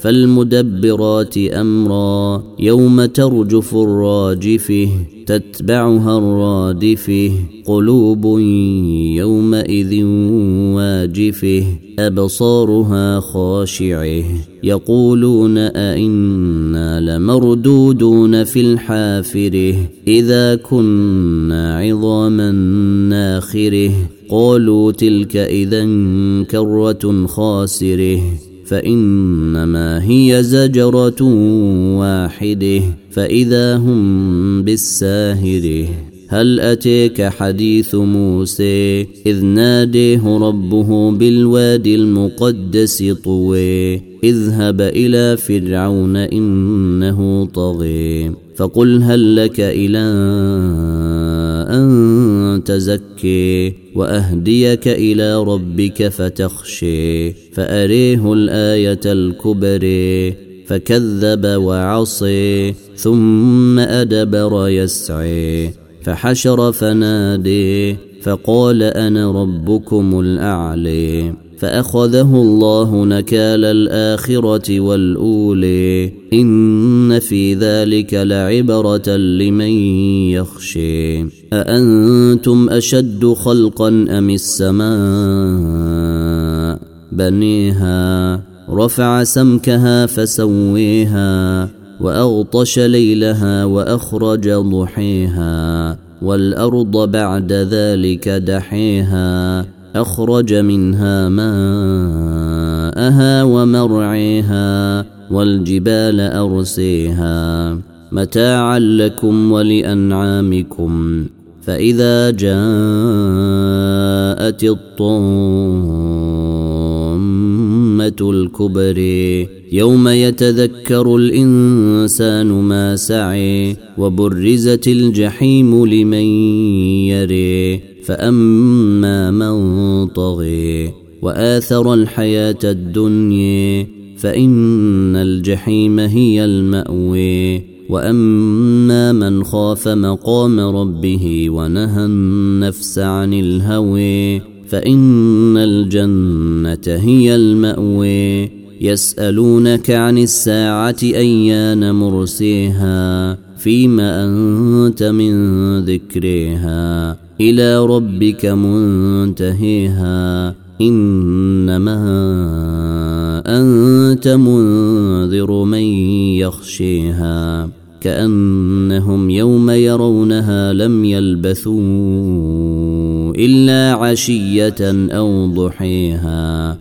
فالمدبرات أمرا يوم ترجف الراجفه تتبعها الرادفه قلوب يومئذ واجفه أبصارها خاشعة يقولون أئنا لمردودون في الحافرة إذا كنا عظاما ناخرة قالوا تلك اذا كرة خاسرة فإنما هي زجرة واحدة فإذا هم بالساهرة. هل أتيك حديث موسى؟ إذ ناديه ربه بالوادي المقدس طوي اذهب إلى فرعون إنه طغي فقل هل لك إلى أن تزكي وأهديك إلى ربك فتخشي فأريه الآية الكبرى فكذب وعصي ثم أدبر يسعي فحشر فنادي فقال أنا ربكم الاعلي فأخذه الله نكال الآخرة والاولي إن في ذلك لعبرة لمن يخشي أأنتم أشد خلقا أم السماء؟ بنيها رفع سمكها فسويها وأغطش ليلها وأخرج ضحيها والأرض بعد ذلك دحيها. أخرج منها ماءها ومرعيها والجبال أرسيها. متاعا لكم ولأنعامكم. فإذا جاءت الطامة الكبري يوم يتذكر الإنسان ما سعي وبرزت الجحيم لمن يري فاما من طغي واثر الحياة الدنيا فان الجحيم هي الماوي واما من خاف مقام ربه ونهى النفس عن الهوي فان الجنه هي الماوي يسالونك عن الساعة ايان مرسيها فيما أنت من ذكرها إلى ربك منتهيها إنما أنت منذر من يخشيها كأنهم يوم يرونها لم يلبثوا إلا عشية أو ضحيها